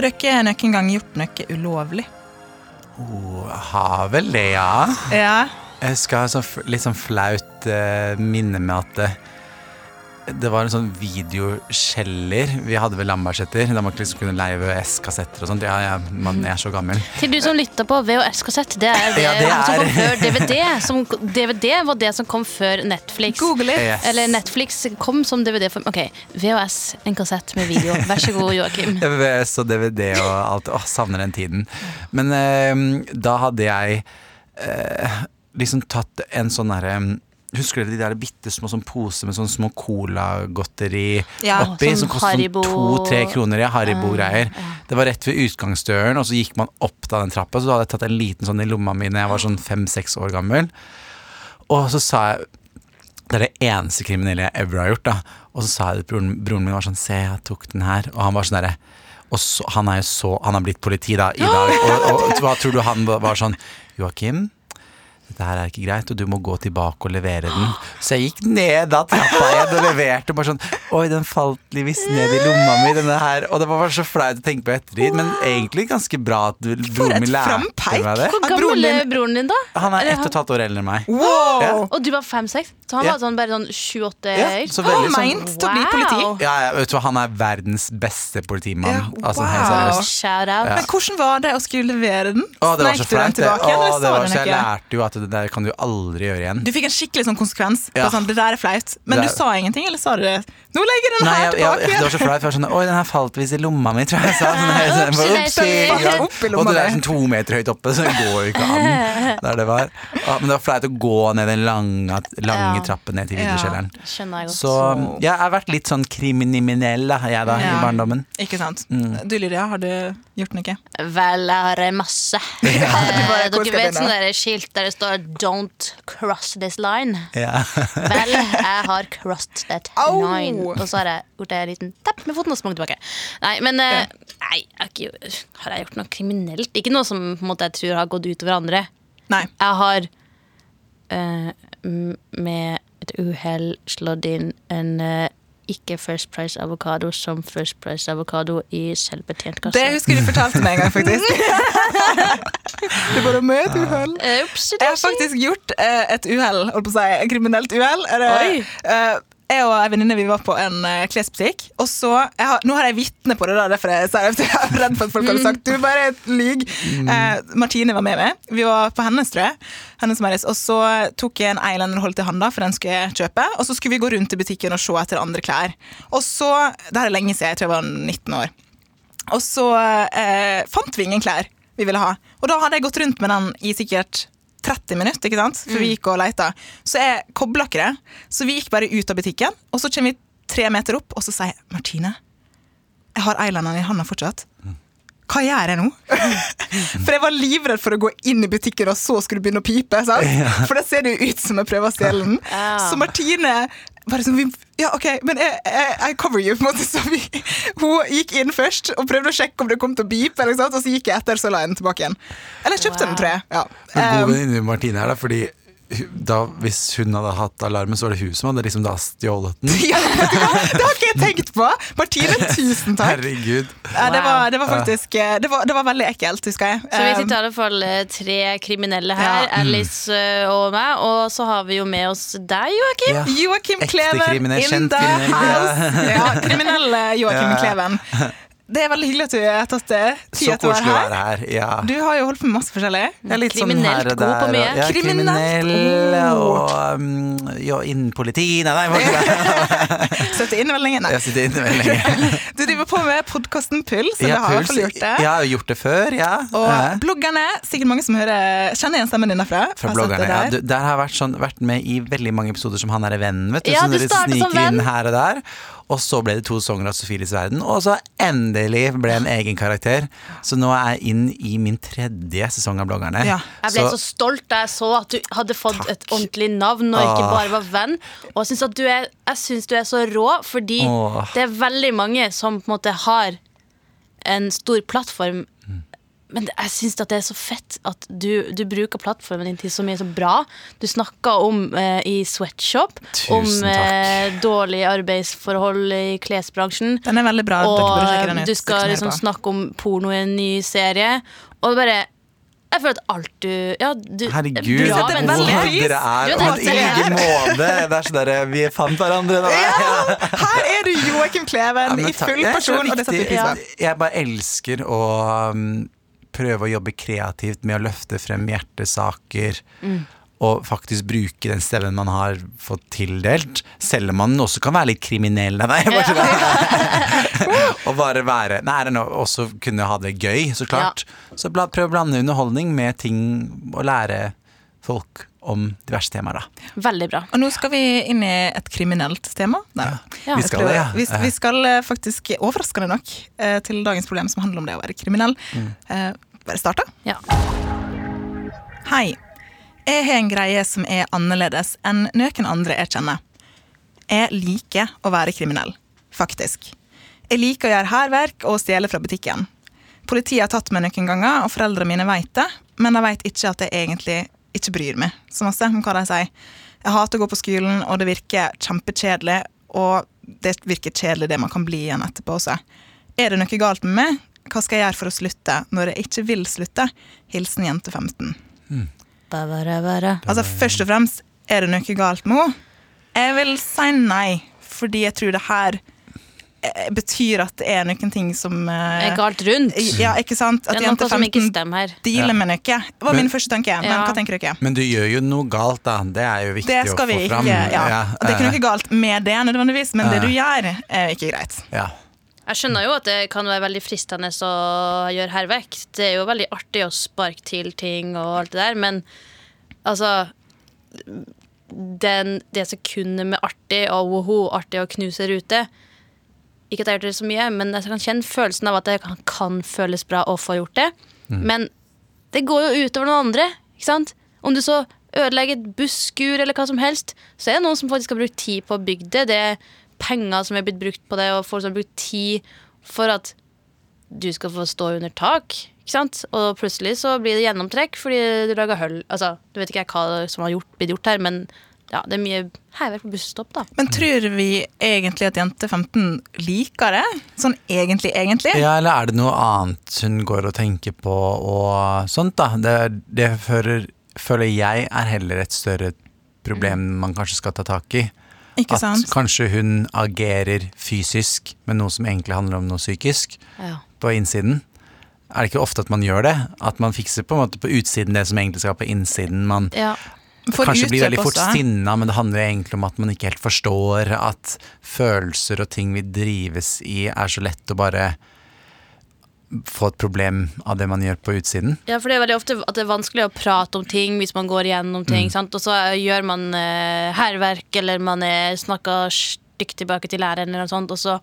Har dere noen gang gjort noe ulovlig? Har vel det, ja. Ja. Jeg skal ha f- litt sånn flaut uh, minne med at det, var en sånn videoskjeller vi hadde ved Lambertseter. Da man liksom kunne leie VHS-kassetter og sånt. Ja, ja, man, er så gammel. Til du som lytter på VHS-kassett, det er det, Ja, det som kom er- før DVD. Som, DVD var det som kom før Netflix. Google it. Yes. Eller Netflix kom som DVD. For, ok, VHS, en kassett med video. Vær så god, Joakim. VHS og DVD og alt. Åh, savner den tiden. Men eh, da hadde jeg eh, liksom tatt en sånn derre Husker dere de der bitte små sånn poser med sånn små colagodteri Ja, oppi? sånn som kostet sånn to-tre kroner. Ja, Haribo-greier. Det var rett ved utgangsdøren, og så gikk man opp da den trappa. Så da hadde jeg tatt en liten sånn i lomma mi da jeg var sånn fem-seks år gammel. Og så sa jeg det er det eneste kriminelle jeg ever har gjort. da Og så sa jeg til broren, broren min var sånn Se, jeg tok den her. Og han var sånn derre Og så, han er jo så Han har blitt politi da i dag. Og, og, hva tror du han var sånn Joakim, dette her er ikke greit, og du må gå tilbake og levere den. Så jeg gikk ned da trappa igjen og leverte. Bare sånn Oi, den falt litt ned i lomma mi, denne her. Og det var bare så flaut å tenke på ettertid, men egentlig ganske bra at du, broren min lærte frampeik. meg det. Hvor gammel er broren din, da? Han er ett og et halvt år eldre enn meg. Wow! Ja. Og du var fem-seks? Så han Ja. var sånn bare sånn sju-åtte Ja, så veldig sånn meint til å bli politi. Ja, ja, vet du hva, han er verdens beste politimann. Ja, altså, helt wow. seriøst. Shout out. Men hvordan var det å skulle levere den? Å, det var så flaut. det. Å, det var så jeg lærte jo at det der kan du aldri gjøre igjen. Du fikk en skikkelig sånn konsekvens. På Ja. sånn, det der er flaut. Men Det du sa ingenting, eller sa du det? Nå legger den Nei, her jeg, jeg, tilbake! det var så flaut. Sånn, Oi, den her falt visst i lomma mi, tror jeg. jeg sa. Sånn, jeg, sånn, ja. Og du det er sånn to meter høyt oppe, så det går jo ikke an. Der det var. Ja, men det var flaut å gå ned den lange, lange Ja. trappen ned til Ja. videokjelleren. Jeg godt. Så jeg har vært litt sånn kriminell, jeg da, i barndommen. Ikke sant. Mm. Du Lydia, har du gjort noe? Vel, jeg har eh, masse. bare, Eh, Dere vet sånn der skilt der det står 'Don't cross this line'? Ja. Vel, jeg har crossed that line. Og så har jeg gjort en liten tepp med foten og sprunget tilbake. Nei, men ja. nei, jeg har, ikke, har jeg gjort noe kriminelt? Ikke noe som måte, jeg tror har gått utover andre. Nei. Jeg har uh, med et uhell slått inn en uh, ikke First Price avokado som First Price avokado i selvbetjent kasse. Det husker du fortalte meg en gang, faktisk. det var med et uhell. Eh, ups, Jeg har faktisk gjort eh, et uhell, holdt på å si, et kriminelt uhell. Eh, jeg og ei venninne vi var på en uh, klesbutikk. Og så, har, Nå har jeg vitne på det, da, derfor jeg. Jeg er redd for at folk hadde sagt du bare lyg. Uh, Martine var med meg. Vi var på hennes, tror jeg. Hennes Maris, og så tok jeg en holdt i handa, for den skulle jeg kjøpe. Og så skulle vi gå rundt i butikken og se etter andre klær. Og så, Det her er lenge siden, jeg tror jeg var 19 år. Og så uh, fant vi ingen klær vi ville ha. Og da hadde jeg gått rundt med den i sikkert 30 minutter, ikke sant? for vi gikk og leita. Så jeg kobla ikke det. Så vi gikk bare ut av butikken, og så kommer vi tre meter opp, og så sier jeg Martine, jeg har eyelineren i handa fortsatt. Hva gjør jeg nå? For jeg var livredd for å gå inn i butikken, og så skulle du begynne å pipe. Sant? For da ser det jo ut som jeg prøver å stjele den. Så Martine bare sånn, vi, Ja, OK, men jeg, jeg, I cover you. på en måte, så vi, Hun gikk inn først og prøvde å sjekke om det kom til å beepe, og så gikk jeg etter, så la jeg den tilbake igjen. Eller jeg kjøpte den, tror jeg. Ja. Men god Um, venninne Martine her, da, fordi da, hvis hun hadde hatt alarmen, så var det hun som hadde liksom da stjålet den. ja, det har ikke jeg tenkt på! Martine, tusen takk. Herregud. Ja, det, var, det var faktisk eh, det var, det var veldig ekkelt, husker jeg. Så vi Um, sitter i alle fall eh, tre kriminelle her. Ja. Alice eh, og meg. Og så har vi jo med oss deg, Joakim. Ja. Joakim Kleven in the house. Ja, kriminelle Joakim Ja. Kleven. Det er veldig hyggelig at du har tatt det. tid å være være her. her. Ja. Du har jo holdt på med masse forskjellig. Jeg er litt sånn her god på mye. Ja, kriminell og um, ja, innen politi Nei, nei, ikke det. Støtte innmeldingen. Nei. Jeg sitter inne veldig lenge. Du driver på med podkasten Puls, eller Ja, har i hvert fall gjort det. Jeg har gjort det før, ja. Og Ja. bloggerne, sikkert mange som hører, kjenner igjen stemmen din derfra. Fra bloggerne, der. ja. Du, der har jeg vært, sånn, vært med i veldig mange episoder som han er vennen, vet du. Ja, du starter som venn. her og der. Og så ble det to sanger av Sofies verden, og så endelig ble en egen karakter. Så nå er jeg inn i min tredje sesong av Bloggerne. Ja. Jeg ble så, stolt da jeg så at du hadde fått et ordentlig navn og ikke bare var venn. Og jeg syns du du er så rå, fordi Åh. det er veldig mange som på en måte har en stor plattform. Men jeg syns det er så fett at du, du bruker plattformen din til så mye så bra. Du snakka om eh, i Sweatshop om eh, dårlige arbeidsforhold i klesbransjen. Den er veldig bra. Og du skal liksom snakke om porno i en ny serie. Og bare Jeg føler at alt du Ja, du Herregud, bra men veldig hvor pris. dere er. Du, Og det i er- måte. Det er sånn derre Vi fant hverandre. Da. Ja, her er du Joakim Kleven Ja, men i full er person, og det setter vi pris på. Jeg bare elsker å um, prøve å jobbe kreativt med å løfte frem hjertesaker. Mm. Og faktisk bruke den stemmen man har fått tildelt. Selv om man også kan være litt kriminell. Nei, bare, og bare være Nei, det er også kunne ha det gøy, så klart. Så prøv å blande underholdning med ting og lære folk om diverse temaer, da. Veldig bra. Og nå skal vi inn i et kriminelt tema. Nei. Ja. Vi skal det, ja. Vi, vi skal eh, faktisk, overraskende nok, eh, til dagens problem som handler om det å være kriminell. Mm. Eh, Bare starte. Ja. Hei. Jeg har en greie som er annerledes enn noen andre jeg kjenner. Jeg liker å være kriminell, faktisk. Jeg liker å gjøre hærverk og stjele fra butikken. Politiet har tatt meg noen ganger, og foreldrene mine vet det, men de vet ikke at jeg egentlig ikke bryr meg så masse om hva de sier. Jeg hater å gå på skolen, og det virker kjempekjedelig, og det virker kjedelig det man kan bli igjen etterpå også. Er det noe galt med meg? Hva skal jeg gjøre for å slutte når jeg ikke vil slutte? Hilsen jente 15. Ba-ba-ra-ba-ra. Altså Først og fremst, er det noe galt med henne? Jeg vil si nei, fordi jeg tror det her betyr at det er noen ting som eh, Er galt rundt. Ja, ikke sant? At Det er noe som ikke 15 stemmer her. dealer Ja. med noe. Det var Men- min første tanke. Men Ja. hva tenker dere? Men du gjør jo noe galt, da. Det er jo viktig å få vi få ikke fram. ja. Og Det er ikke eh, noe galt med det, nødvendigvis, men det du gjør, er ikke greit. ja. Jeg skjønner jo at det kan være veldig fristende å gjøre hærverk. Det er jo veldig artig å sparke til ting og alt det der, men altså den, Det sekundet med artig og woho, artig å knuse rute Ikke at jeg har gjort det så mye, men jeg kan kjenne følelsen av at det kan, kan føles bra å få gjort det. Men det går jo utover noen andre. Ikke sant? Om du så ødelegger et busskur eller hva som helst, så er det noen som faktisk har brukt tid på å bygge det. Det er penger som er blitt brukt på det, og folk som har brukt tid for at du skal få stå under tak. Ikke sant? Og plutselig så blir det gjennomtrekk fordi du lager hull. Altså, du vet ikke hva som har gjort, blitt gjort her, men ja, det er mye hærverk på busstopp, da. Men tror vi egentlig at jente 15 liker det? Sånn egentlig, egentlig? Ja, eller er det noe annet hun går og tenker på og sånt, da? Det, det fører, føler jeg er heller et større problem man kanskje skal ta tak i. Ikke At sant? kanskje hun agerer fysisk med noe som egentlig handler om noe psykisk Ja. på innsiden. Er det ikke ofte at man gjør det? At man fikser på en måte på utsiden det som egentlig skal på innsiden. Man ja. Kanskje blir veldig fort sinna, men det handler egentlig om at man ikke helt forstår at følelser og ting vi drives i, er så lett å bare få et problem av det man gjør på utsiden. Ja, for det er veldig ofte at det er vanskelig å prate om ting hvis man går igjennom ting. Mm. Sant? Og så gjør man eh, hærverk, eller man snakker stygt tilbake til læreren, eller noe sånt, og så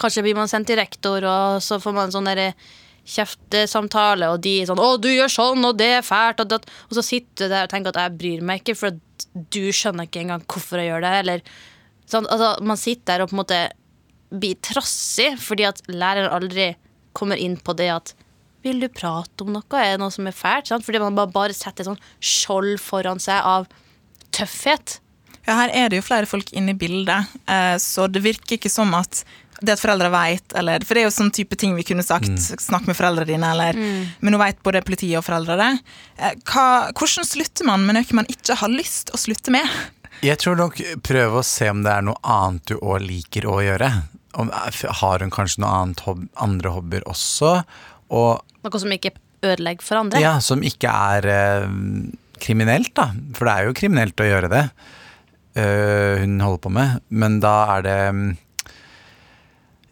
kanskje blir man sendt til rektor, og så får man sånn derre kjeftesamtale, og de er sånn 'Å, du gjør sånn, og det er fælt', og, det, og så sitter du der og tenker at 'jeg bryr meg ikke', for at du skjønner ikke engang hvorfor jeg gjør det. Eller sånn, altså, Man sitter der og på en måte blir trassig fordi at læreren aldri kommer inn på det at vil du prate om noe? Er det noe som er fælt? Sant? Fordi man bare setter et sånn skjold foran seg av tøffhet. Ja, her er det jo flere folk inne i bildet, eh, så det virker ikke som at det at foreldre vet, eller, For det er jo sånn type ting vi kunne sagt. Snakk med foreldrene dine, eller Men nå vet både politiet og foreldre det. Eh, Hva, hvordan slutter man med noe man ikke har lyst å slutte med? Jeg tror nok prøve å se om det er noe annet du òg liker å gjøre. Om, har hun kanskje noe annet hob andre hobbyer også? Og Noe som ikke ødelegger for andre. Ja, som ikke er eh, kriminelt, da. For det er jo kriminelt å gjøre det. uh, hun holder på med. Men da er det mm,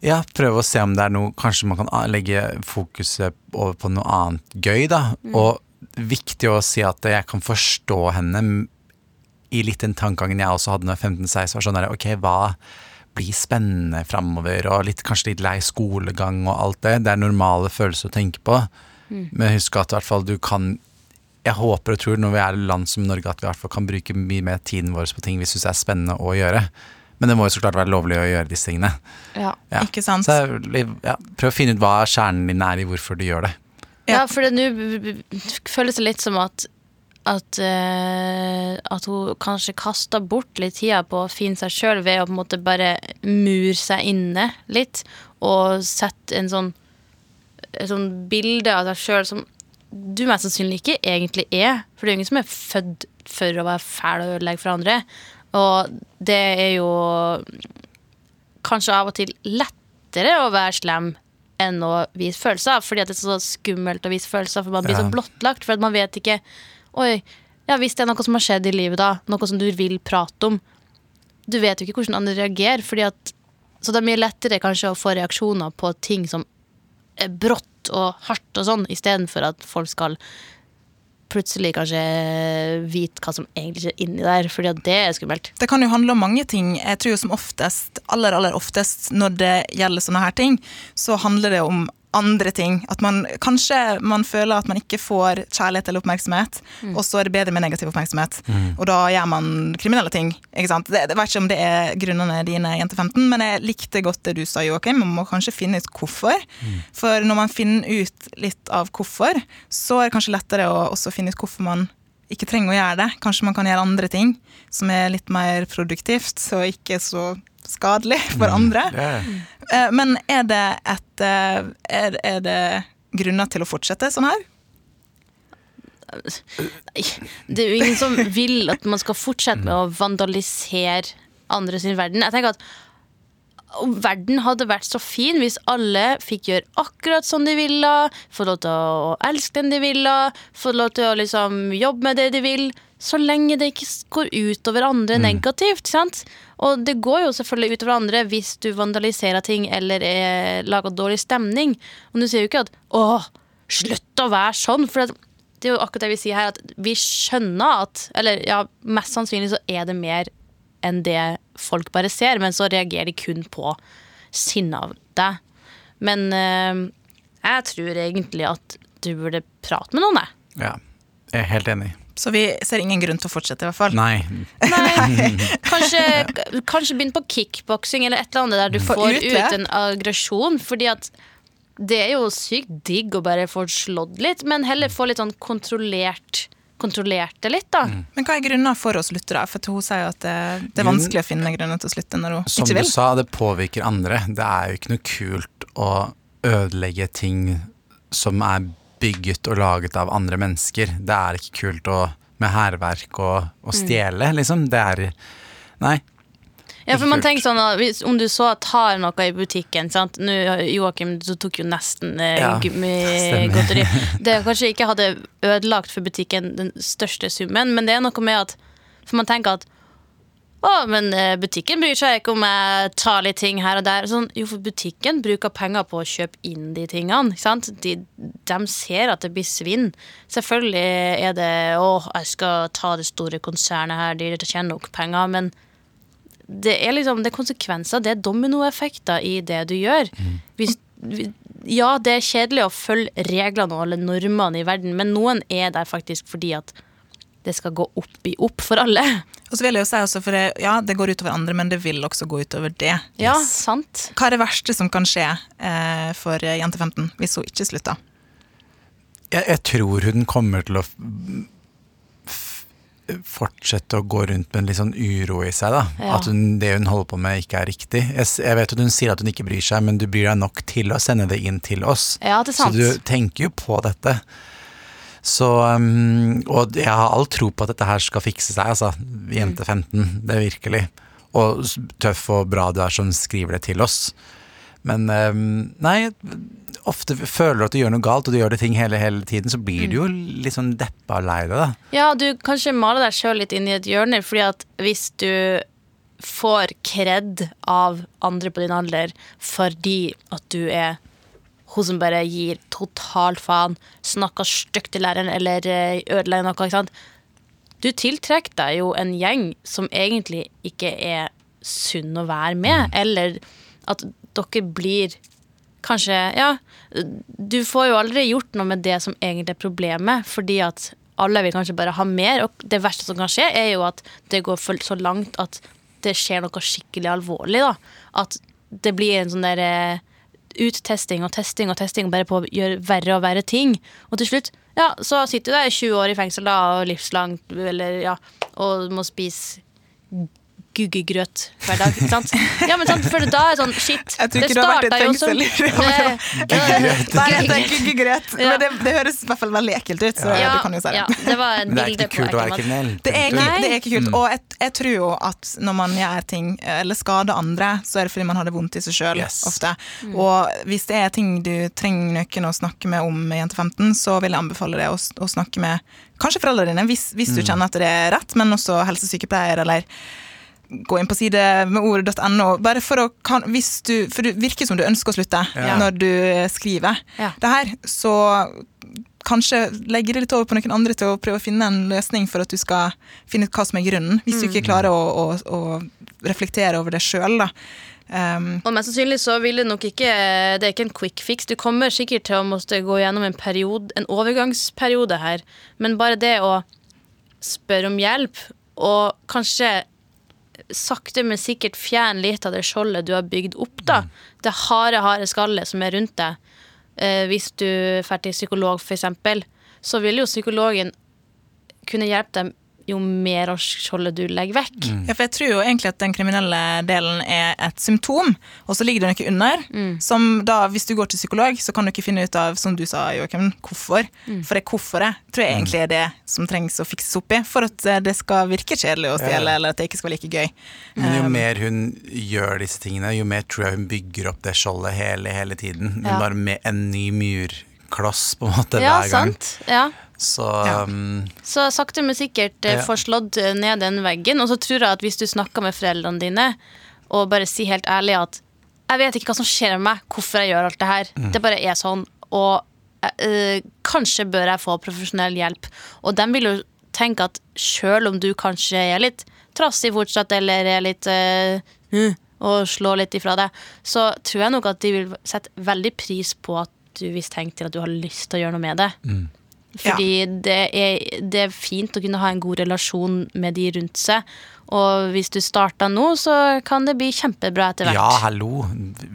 Ja, prøve å se om det er noe Kanskje man kan legge fokuset over på noe annet gøy, da. Og viktig å si at jeg kan forstå henne i litt den tankegangen jeg også hadde da jeg var 15-16. var sånn der, Ok, hva blir spennende framover, og litt, kanskje litt lei skolegang og alt det. Det er normale følelser å tenke på. Men husk at i hvert fall du kan Jeg håper og tror når vi er i land som Norge at vi i hvert fall kan bruke mye mer tiden vår på ting vi syns er spennende å gjøre. Men det må jo så klart være lovlig å gjøre disse tingene. Ja. Ja. Ikke sant? Så ja, prøv å finne ut hva kjernen din er i hvorfor du gjør det. Ja. For det nå føles det litt som at at, uh, at hun kanskje kasta bort litt tida på å finne seg sjøl ved å på en måte bare mure seg inne litt, og sette en sånn et sånn bilde av seg sjøl som du mest sannsynlig ikke egentlig er. For det er jo ingen som er født for å være fæl og ødelegge for andre. Og det er jo kanskje av og til lettere å være slem enn å vise følelser, fordi det er så skummelt å vise følelser, for man blir Ja. så blottlagt, for man vet ikke Oi, ja, hvis det er noe som har skjedd i livet, da, noe som du vil prate om Du vet jo ikke hvordan andre reagerer, fordi at Så det er mye lettere kanskje å få reaksjoner på ting som er brått og hardt og sånn, istedenfor at folk skal plutselig kanskje vite hva som egentlig er inni der, at det er skummelt. Det kan jo handle om mange ting. Jeg tror jo som oftest, aller aller oftest når det gjelder sånne her ting, så handler det om andre ting. At man kanskje man føler at man ikke får kjærlighet eller oppmerksomhet, og så er det bedre med negativ oppmerksomhet. Og da gjør man kriminelle ting. Ikke sant? Det, jeg vet ikke om det er grunnene dine, jente 15, men jeg likte godt det du sa, Joakim. Man må kanskje finne ut hvorfor. For når man finner ut litt av hvorfor, så er det kanskje lettere å også finne ut hvorfor man ikke trenger å gjøre det. Kanskje man kan gjøre andre ting som er litt mer produktivt og ikke så skadelig for andre. Det er, Eh, Men er det, et, eh, er, er det grunner til å fortsette sånn her? Nei, det er jo ingen som vil at man skal fortsette med å vandalisere andre sin verden. Jeg tenker at verden hadde vært så fin hvis alle fikk gjøre akkurat som de ville, få lov til å elske den de ville, få lov til å liksom jobbe med det de vil, så lenge det ikke går utover andre negativt. sant? Og det går jo selvfølgelig utover andre hvis du vandaliserer ting eller er, lager dårlig stemning. Og du sier jo ikke at 'å, slutt å være sånn', for at det er jo akkurat det vi sier her, at vi skjønner at Eller ja, mest sannsynlig så er det mer enn det folk bare ser, men så reagerer de kun på sinne av deg. Men eh, jeg tror egentlig at du burde prate med noen, jeg. ja, jeg er helt enig. Så vi ser ingen grunn til å fortsette, i hvert fall. Nei. Nei, kanskje, kanskje begynn på kickboksing eller et eller annet der du Få får utløp. ut en aggresjon. Fordi at det er jo sykt digg å bare få slått litt, men heller få litt sånn kontrollert Kontrollert det litt, da. Men hva er grunner for å slutte, da? For hun sier jo at det, det er vanskelig å finne grunner til å slutte når hun Som ikke du sa, det påvirker andre. Det er jo ikke noe kult å ødelegge ting som er bygget og laget av andre mennesker. Det er ikke kult å, med hærverk og å stjele, liksom. Det er Nei. Ja, for man tenker sånn at hvis, Om du så tar noe i butikken sant? Nå, Joakim du tok jo nesten eh, Ja, gummigodteri. Det kanskje ikke hadde ødelagt for butikken den største summen, men det er noe med at For man tenker at å, men eh, butikken bryr seg ikke om jeg tar litt ting her og der. Sånn, jo, for butikken bruker penger på å kjøpe inn de tingene. Ikke sant? De, de ser at det blir svinn. Selvfølgelig er det å, jeg skal ta det store konsernet her, de tjener nok penger, men det er liksom det er konsekvenser, det er dominoeffekter i det du gjør. Hvis, ja, det er kjedelig å følge reglene og alle normene i verden, men noen er der faktisk fordi at det skal gå opp i opp for alle. Og så vil jeg jo si også, for det, ja, det går utover andre, men det vil også gå utover det. Ja, sant. Hva er det verste som kan skje eh, for jente 15 hvis hun ikke slutter? Jeg, jeg tror hun kommer til å fortsette å gå rundt med en litt sånn uro i seg. da Ja. At hun, det hun holder på med, ikke er riktig. Jeg, jeg vet at hun sier at hun ikke bryr seg, men du bryr deg nok til å sende det inn til oss. Ja, det er sant. Så du tenker jo på dette. Så um, Og jeg har all tro på at dette her skal fikse seg, altså. Jente 15. Det er virkelig. Og tøff og bra du er som skriver det til oss. Men um, nei, ofte føler at du gjør noe galt, og du gjør det ting hele, hele tiden, så blir du jo litt sånn deppa og lei deg, da. Ja, du kanskje maler deg sjøl litt inn i et hjørne, fordi at hvis du får kred av andre på din alder fordi at du er hun som bare gir totalt faen, snakker stygt til læreren eller eh, ødelegger noe, ikke sant. Du tiltrekker deg jo en gjeng som egentlig ikke er sunn å være med, eller at dere blir kanskje Ja, du får jo aldri gjort noe med det som egentlig er problemet, fordi at alle vil kanskje bare ha mer, og det verste som kan skje, er jo at det går så langt at det skjer noe skikkelig alvorlig, da. At det blir en sånn der eh, uttesting og testing og testing bare på å gjøre verre og verre ting. Og til slutt, ja, så sitter du der i 20 år i fengsel da, og livslangt, eller ja, og må spise guggegrøt hver dag. ikke sant? Ja, men sant, for da er det sånn shit. Jeg tror det ikke du har vært i fengsel. Guggegrøt ikke greit. Ja. Men det, det høres i hvert fall veldig ekkelt ut. Så Ja, du kan jo si det. ja, det var et Men det er ikke kult å være kriminell. Det er, ikke, det er ikke kult. Og jeg, jeg tror jo at når man gjør ting, eller skader andre, så er det fordi man har det vondt i seg sjøl Yes. ofte. Og hvis det er ting du trenger noen å snakke med om Jente 15, så vil jeg anbefale det å, å snakke med kanskje foreldrene dine, hvis, hvis du kjenner at det er rett, men også helsesykepleier eller gå inn på side med ordet.no, bare for å kan, hvis du, For det virker som du ønsker å slutte Ja. når du skriver Ja. det her, så kanskje legge det litt over på noen andre til å prøve å finne en løsning for at du skal finne ut hva som er grunnen, hvis du ikke klarer å, å, å reflektere over det sjøl, da. Um, Og mest sannsynlig så vil det nok ikke Det er ikke en quick fix. Du kommer sikkert til å måtte gå gjennom en periode En overgangsperiode her. Men bare det å spørre om hjelp, og kanskje sakte, men sikkert fjerne litt av det skjoldet du har bygd opp, da. Det harde, harde skallet som er rundt deg. Eh, hvis du drar til psykolog, eksempel, så vil jo psykologen kunne hjelpe deg jo mer av skjoldet du legger vekk. Ja, for jeg tror jo egentlig at den kriminelle delen er et symptom, og så ligger det noe under. Som da, hvis du går til psykolog, så kan du ikke finne ut av, som du sa, Joakim, hvorfor. For det hvorforet tror jeg egentlig er det som trengs å fikses opp i, for at eh, det skal virke kjedelig å stjele, Ja. eller at det ikke skal være like gøy. Men jo Um, mer hun gjør disse tingene, jo mer tror jeg hun bygger opp det skjoldet hele, hele tiden. Hun Ja. bare med en ny murkloss på en måte Ja, hver gang. sant. Ja. Så Ja. um, Så sakte, men sikkert eh, Ja. får slått eh, ned den veggen. Og så tror jeg at hvis du snakker med foreldrene dine, og bare sier helt ærlig at jeg vet ikke hva som skjer med meg, hvorfor jeg gjør alt det her. Det bare er sånn. Og eh, kanskje bør jeg få profesjonell hjelp. Og de vil jo tenke at sjøl om du kanskje er litt trassig fortsatt, eller er litt hm, og slår litt ifra deg, så tror jeg nok at de vil sette veldig pris på at du visst tenker til at du har lyst til å gjøre noe med det. Fordi det, er, det er fint å kunne ha en god relasjon med de rundt seg. Og hvis du starter nå, så kan det bli kjempebra etter hvert. ja, hallo.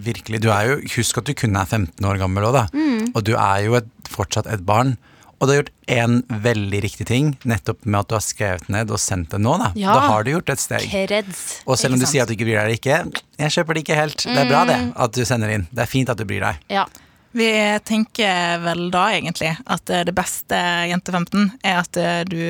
Virkelig. Du er jo, husk at du kun er 15 år gammel òg, da. Mm. Og du er jo et, fortsatt et barn. Og du har gjort én veldig riktig ting, nettopp med at du har skrevet ned og sendt det nå. Da, Ja. da har du gjort et steg. Kreds. Og selv om du sier at du ikke bryr deg eller ikke, jeg kjøper det ikke helt. Det er bra det, Mm. at du sender inn. Det er fint at du bryr deg. Ja. Vi tenker vel da egentlig at eh, det beste Jente 15 er at eh, du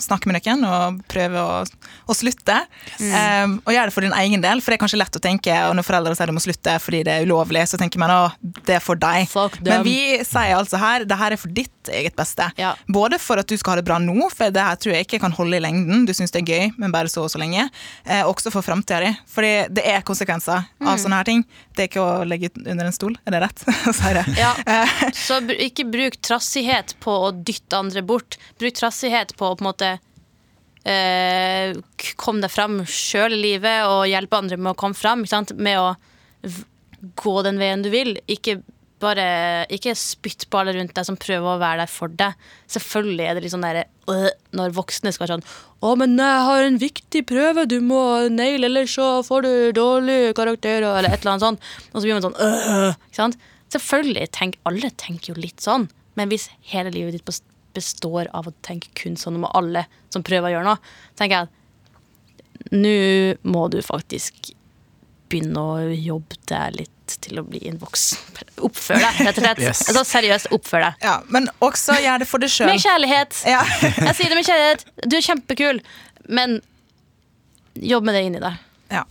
snakker med noen og prøve å, å slutte. Um, og gjør det for din egen del, for det er kanskje lett å tenke og når foreldre sier du må slutte fordi det er ulovlig, så tenker man at det er for deg. Men vi sier altså her det her er for ditt eget beste. Ja. Både for at du skal ha det bra nå, for det her tror jeg ikke kan holde i lengden. Du syns det er gøy, men bare så og så lenge. Eh, også for framtida di. Fordi det er konsekvenser Mm. av sånne her ting. Det er ikke å legge under en stol, er det rett det? Ja. Eh, Så ikke bruk trassighet på å dytte andre bort. Bruk trassighet på å på en måte eh, komme deg fram sjøl i livet og hjelpe andre med å komme fram. Med å gå den veien du vil. Ikke bare Ikke spytt på alle rundt deg som prøver å være der for deg. Selvfølgelig er det litt sånn der, øh, når voksne skal sånn 'Å, men jeg har en viktig prøve du må naile, ellers så får du dårlige karakterer', eller et eller annet sånt. Og så blir man sånn øh? Selvfølgelig, tenk, alle tenker jo litt sånn. Men hvis hele livet ditt består av å tenke kun sånn om alle som prøver å gjøre noe, tenker jeg at nå må du faktisk begynne å jobbe deg litt til å bli en voksen. Oppfør deg, rett og slett. Yes. Altså, seriøst, oppfør deg. ja, men også gjør det for deg sjøl. Med kjærlighet. Ja. Jeg sier det med kjærlighet. Du er kjempekul, men jobb med det inni deg. Ja.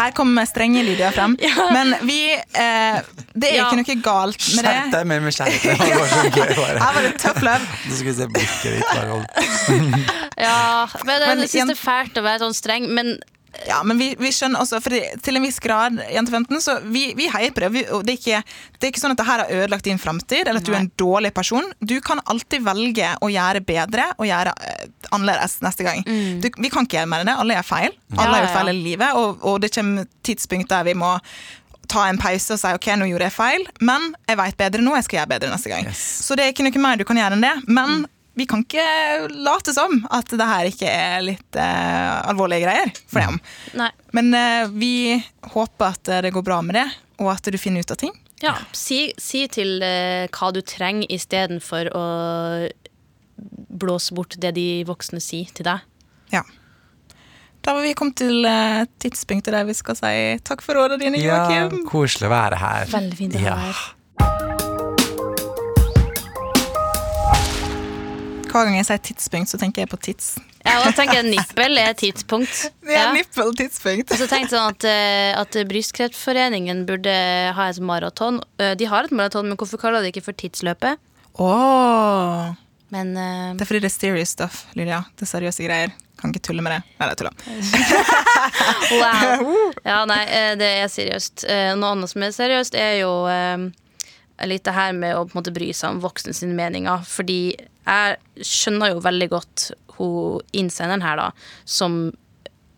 Her kommer strenge Lydia frem. Men vi eh, Det er Ja. ikke noe galt med Skjerp det. deg mer med skjerpet. Her var det tough love. Nå skal vi se blikket ditt. Harald. Ja, men jeg igjen- det er fælt å være sånn streng, men Ja, men vi, vi skjønner også, for til en viss grad, Jente 15, så vi, vi heier på det. Vi, det, er ikke, det er ikke sånn at det her har ødelagt din framtid, eller at du er en dårlig person. Du kan alltid velge å gjøre bedre og gjøre eh, annerledes neste gang. Du, vi kan ikke gjøre mer enn det. Alle gjør feil. Alle Ja, ja, feil i livet, og, og det kommer tidspunkt der vi må ta en pause og si ok, nå gjorde jeg feil, men jeg vet bedre nå, jeg skal gjøre bedre neste gang. Yes. Så det er ikke noe mer du kan gjøre enn det. Men vi kan ikke late som at det her ikke er litt uh, alvorlige greier for dem. Nei. Men uh, vi håper at det går bra med det, og at du finner ut av ting. Ja, si, si til uh, hva du trenger istedenfor å blåse bort det de voksne sier til deg. Ja. Da var vi kommet til tidspunktet der vi skal si takk for rådene dine, Ja, koselig å være her. Veldig fint å være Ja. Hver gang jeg sier tidspunkt, så tenker jeg på tids. Ja, og jeg tenker nippel er tidspunkt. Det er Ja. nippeltidspunkt. Og så tenkte jeg sånn at, eh, at Brystkreftforeningen burde ha et maraton. Eh, De har et maraton, men hvorfor kaller de det ikke for tidsløpet? Åh, Men uh, Det er fordi det er serious stuff, Lydia. Det er seriøse greier. Kan ikke tulle med det. Nei, det er tulla. wow. Ja, nei, det er seriøst. Noe annet som er seriøst, er jo litt det her med å måte bry seg om voksne sine meninger. Fordi jeg skjønner jo veldig godt hun innsenderen her, da, som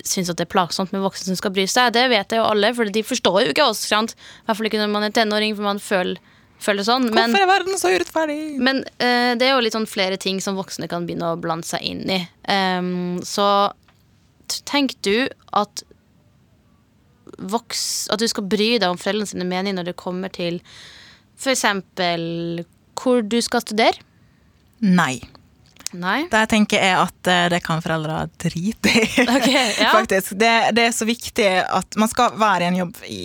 syns at det er plagsomt med voksne som skal bry seg. Det vet jeg jo alle, for de forstår jo ikke oss. Sant? I hvert fall ikke når man er tenåring, for man føler, føler sånn. Men, Hvorfor er verden så urettferdig? men uh, det er jo litt sånn flere ting som voksne kan begynne å blande seg inn i. Um, så tenk du at voks, at du skal bry deg om foreldrene sine mening når det kommer til f.eks. hvor du skal studere? Nei. Nei. Jeg tenker er at eh, det kan foreldre drite i. okay, ja. Faktisk. Det, det er så viktig at man skal være i en jobb i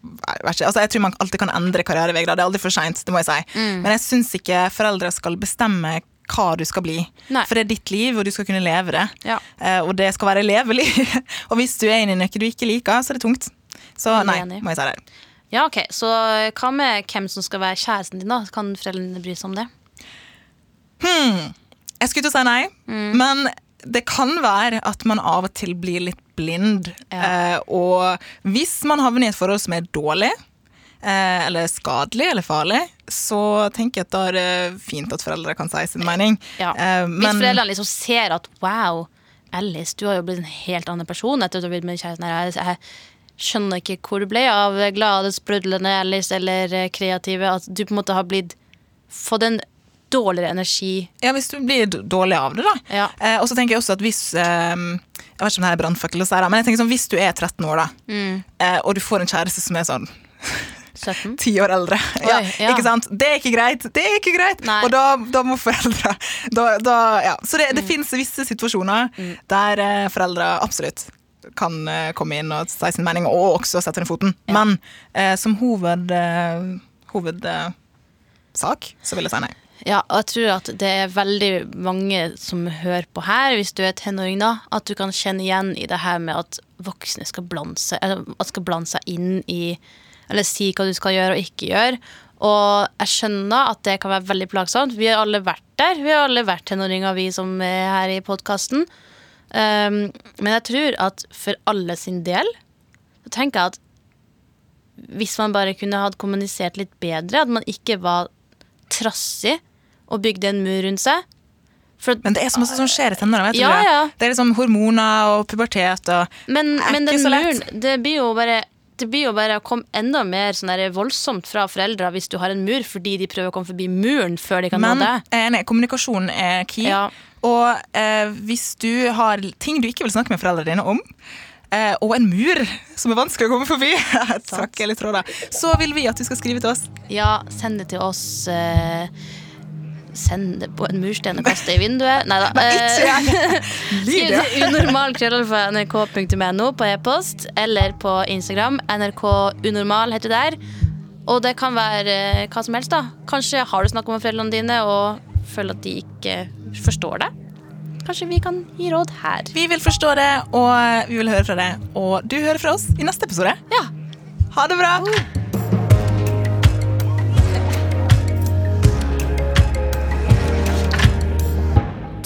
jeg altså jeg tror man alltid kan endre karrierevei. Det er aldri for seint, jeg si. Mm. Men jeg syns ikke foreldre skal bestemme hva du skal bli. Nei. For det er ditt liv, og du skal kunne leve det. Ja. Eh, og det skal være levelig. og hvis du er inne i noe du ikke liker, så er det tungt. Så nei, må jeg si det. ja, ok. Så hva med hvem som skal være kjæresten din, da? Kan foreldrene bry seg om det? Jeg skulle til å si nei, Mm. men det kan være at man av og til blir litt blind. Ja. Eh, og hvis man havner i et forhold som er dårlig, eh, eller skadelig eller farlig, så tenker jeg at da er det fint at foreldre kan si sin mening. Ja. Eh, Hvis foreldrene liksom ser at wow, Alice, du har jo blitt en helt annen person etter at du har blitt med kjæresten her. Jeg, skjønner ikke hvor du ble av glade, sprudlende Alice eller eh, kreative. At du på en måte har blitt fått en dårligere energi. ja, hvis du blir dårlig av det, da. Ja. Eh, og så tenker jeg også at hvis eh, Jeg vet ikke om det her er brannfakkel men jeg tenker sånn, hvis du er 13 år, da, Mm. eh, og du får en kjæreste som er sånn 17. 10 år eldre. Ja, ja. Ikke sant? Det er ikke greit! Det er ikke greit! Nei. Og da, da må foreldre da, da, ja. Så det, det finnes visse situasjoner der eh, foreldre absolutt kan eh, komme inn og si sin mening, og også sette ned foten. Men eh, som hoved, hovedsak så vil jeg si nei. Ja, og jeg tror at det er veldig mange som hører på her, hvis du er tenåring da, at du kan kjenne igjen i det her med at voksne skal blande seg, inn i, eller si hva du skal gjøre og ikke gjøre. Og jeg skjønner at det kan være veldig plagsomt. Vi har alle vært der. Vi har alle vært tenåringer, vi som er her i podkasten. Um, men jeg tror at for alle sin del, så tenker jeg at hvis man bare kunne hatt kommunisert litt bedre, at man ikke var trassig og bygde en mur rundt seg. For, Men det er så masse som skjer i du Ja, det? ja. Det er liksom hormoner og pubertet og men, men den muren, det blir jo bare det blir jo bare å komme enda mer sånn der voldsomt fra foreldre hvis du har en mur, fordi de prøver å komme forbi muren før de kan Men nå deg. jeg er kommunikasjon er key. Ja. Og eh, hvis du har ting du ikke vil snakke med foreldrene dine om, eh, og en mur som er vanskelig å komme forbi, tråder, så vil vi at du skal skrive til oss. Ja, send det til oss. Eh, send det på en murstein og kaste det i vinduet. Nei da. Skriv Lydia. til unormal nrk.no på e-post eller på Instagram. NRK unormal heter det der. Og det kan være eh, hva som helst, da. Kanskje har du snakket med foreldrene dine og føler at de ikke forstår deg. Kanskje vi kan gi råd her. Vi vil forstå det, og vi vil høre fra deg. Og du hører fra oss i neste episode. Ja. Ha det bra!